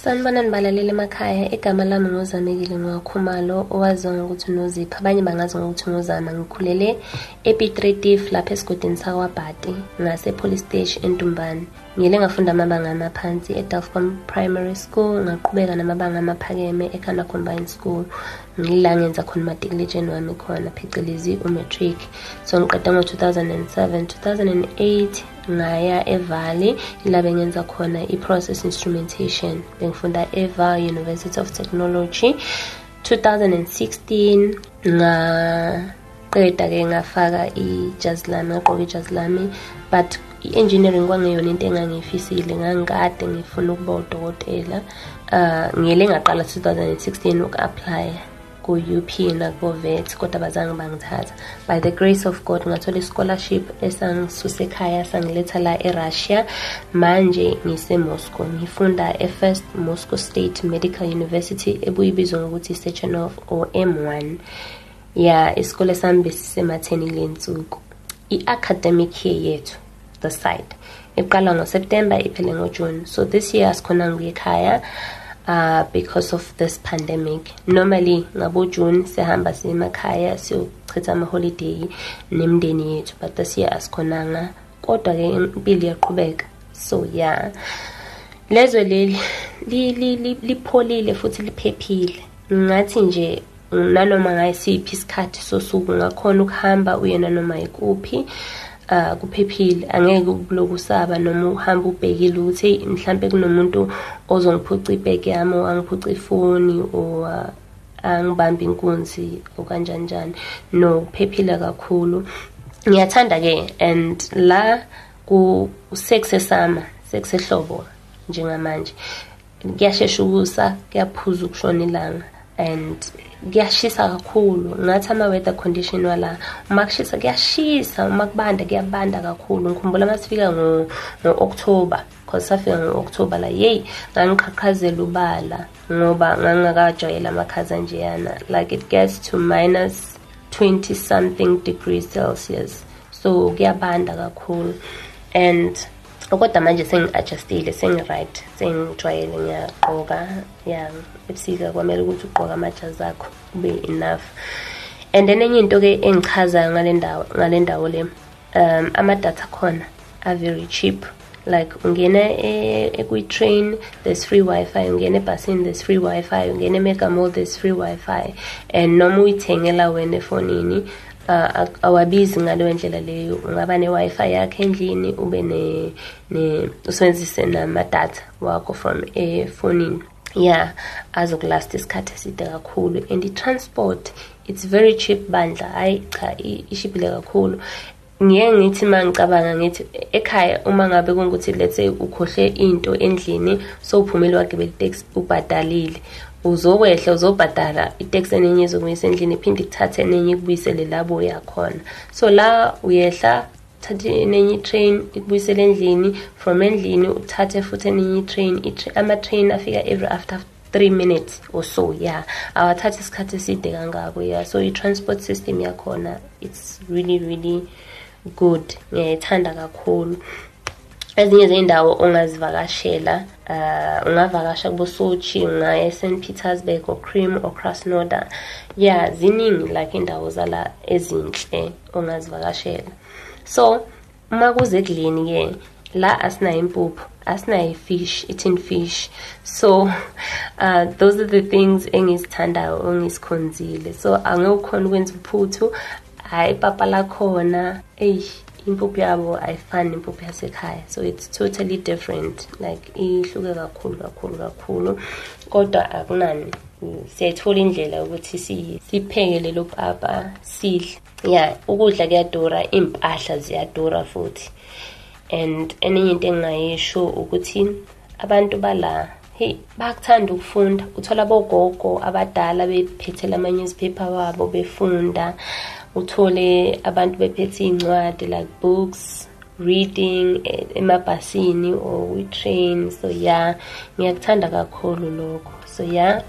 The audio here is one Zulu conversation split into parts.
Sanibonani balaleli emakhaya. Igama lami ngozamekile ngwakhumalo owaziwa ngokuthi unozipho abanye bangazi ngokuthi ngozama ngikhulele epitretief lapha esigodini sakwabhati ngase-police stage entumbane. Ngiyele ngafunda amabanga amaphansi eDelfcom Primary School ngaqhubeka namabanga amaphakeme eKhanda Combined School. Ngila ngenza khona umatikuletsheni wami khona phecelezi umatric. So ngiqeda ngo-2007 2008 ngaya evalley ila bengenza khona i-process instrumentation. Bengifunda eva university of technology. 2016 ngaqeda-ke ngafaka ijazi lami ngaqoka ijazi lami. But i-engineering kwangeyona into engangiyifisile ngangikade ngifuna ukuba udokotela. Uh ngiyele ngaqala 2016 uku-aplya ku-UP nakuvo-vet kodwa bazange bangithatha by the grace of god ngathola i-scholarship esangisusa ekhaya sangiletha la erussia. Manje ngise-moscow. Ngifunda e-first moscow state medical university ebuyibizwa ngokuthi i-sechenov or m1 ya isikole sami besisematheni lensuku i-academic year yethu the side iqala ngoseptember iphele ngojune so this year asikhona ngibuye ekhaya. Uh, because of this pandemic. Normally ngabo June sihamba semakhaya siyochitha ama-holiday nemndeni yethu but this year asikhonanga. Kodwa-ke impilo iyaqhubeka. So yeah. Lezwe leli lipholile futhi liphephile. Ngathi nje nanoma ngayisiphi isikhathi sosuku ngakhona ukuhamba uye nanoma yikuphi uh kuphephile. Angeke ukuloku usaba noma uhamba ubhekile ukuthi mhlambe kunomuntu ozongiphuca ibheke yami angiphuca ifoni or angibambe inkunzi okanjani njani no kuphephile kakhulu. Ngiyathanda ke and la ku sekusesama sekusehlobo njengamanje. Kuyashesha ukusa kuyaphuza ukushona ilanga. And kuyashisa kakhulu. Ngathi ama-weather condition wala uma kushisa kuyashisa uma kubanda kuyabanda kakhulu. Ngikhumbula uma sifika ngo-october cause safika ngo-october la yeyi ngangiqhaqhazela ubala ngoba ngangingakajwayela amakhaza njeyana. Like it gets to minus 20 something degrees celsius. So kuyabanda kakhulu. And kodwa manje sengi-adjustile sengi-right sengijwayele ngiyagqoka ya ebusika kwamele ukuthi ugqoke amajazi akho kube enough. And then enye into-ke engichazayo ngale ndawo ngale ndawo le um amadatha khona are very cheap. Like ungena ekwi-train there's free wifi ungena ebhasini there's free wifi ungena emega mall there's free wifi. And noma uyithengela wena efonini uh, awabizi ngaleyo ndlela leyo. Ungaba ne-wi-fi yakho endlini ube ne, ne usebenzise namadatha wakho from efonini. Yeah azokulasta isikhathi eside kakhulu. And i-transport it's very cheap bandla. Hayi cha ishibhile kakhulu. Ngiye ngithi uma ngicabanga ngithi ekhaya uma ngabe kungukuthi let's say ukhohle into endlini sowuphumile wagibela iteksi ubhadalile. Uzokwehla uzobhadala iteksi enenye izokuyisa endlini iphinde ikuthathe enenye ikubuyisele labo uyakhona so la uyehla uthathe enenye i-train ikubuyisele endlini. From endlini uthathe futhi enenye i-train ama-train afika every after three minutes or so yeah awathatha isikhathi eside kangako yeah so i-transport system yakhona it's really really good ngiyayithanda kakhulu. Ezinye zey'ndawo ongazivakashela uh ungavakasha kubo Sochi ungaya eSt Petersburg or Crim or Krasnodar yeah ziningi like indawo zala ezinhle ongazivakashela. So uma kuze kudleni ke la asinayo impuphu asinayo fish eating fish. So uh those are the things engizithandayo ongisikhonzile so angekukhona ukwenza uphuthu hayi papa lakhona eish impuphu yabo ayifani nempuphu yasekhaya. So it's totally different. Like ihluke kakhulu kakhulu kakhulu. Kodwa akunani. Siyayithola indlela yokuthi sipheke lelo papa sidle. Ya ukudla kuyadura iy'mpahla ziyadura futhi. And eninye into engingayisho ukuthi abantu bala hey bakuthanda ukufunda. Uthola bogogo abadala bephethela ama-newspaper wabo befunda. Uthole abantu bephethe iy'ncwadi like books reading emabhasini or kwi-train so ya ngiyakuthanda kakhulu lokho. So ya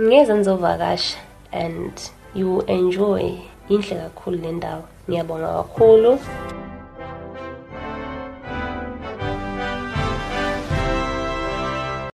ngeze nizovakasha and you enjoy inhle kakhulu le ndawo. Ngiyabonga kakhulu.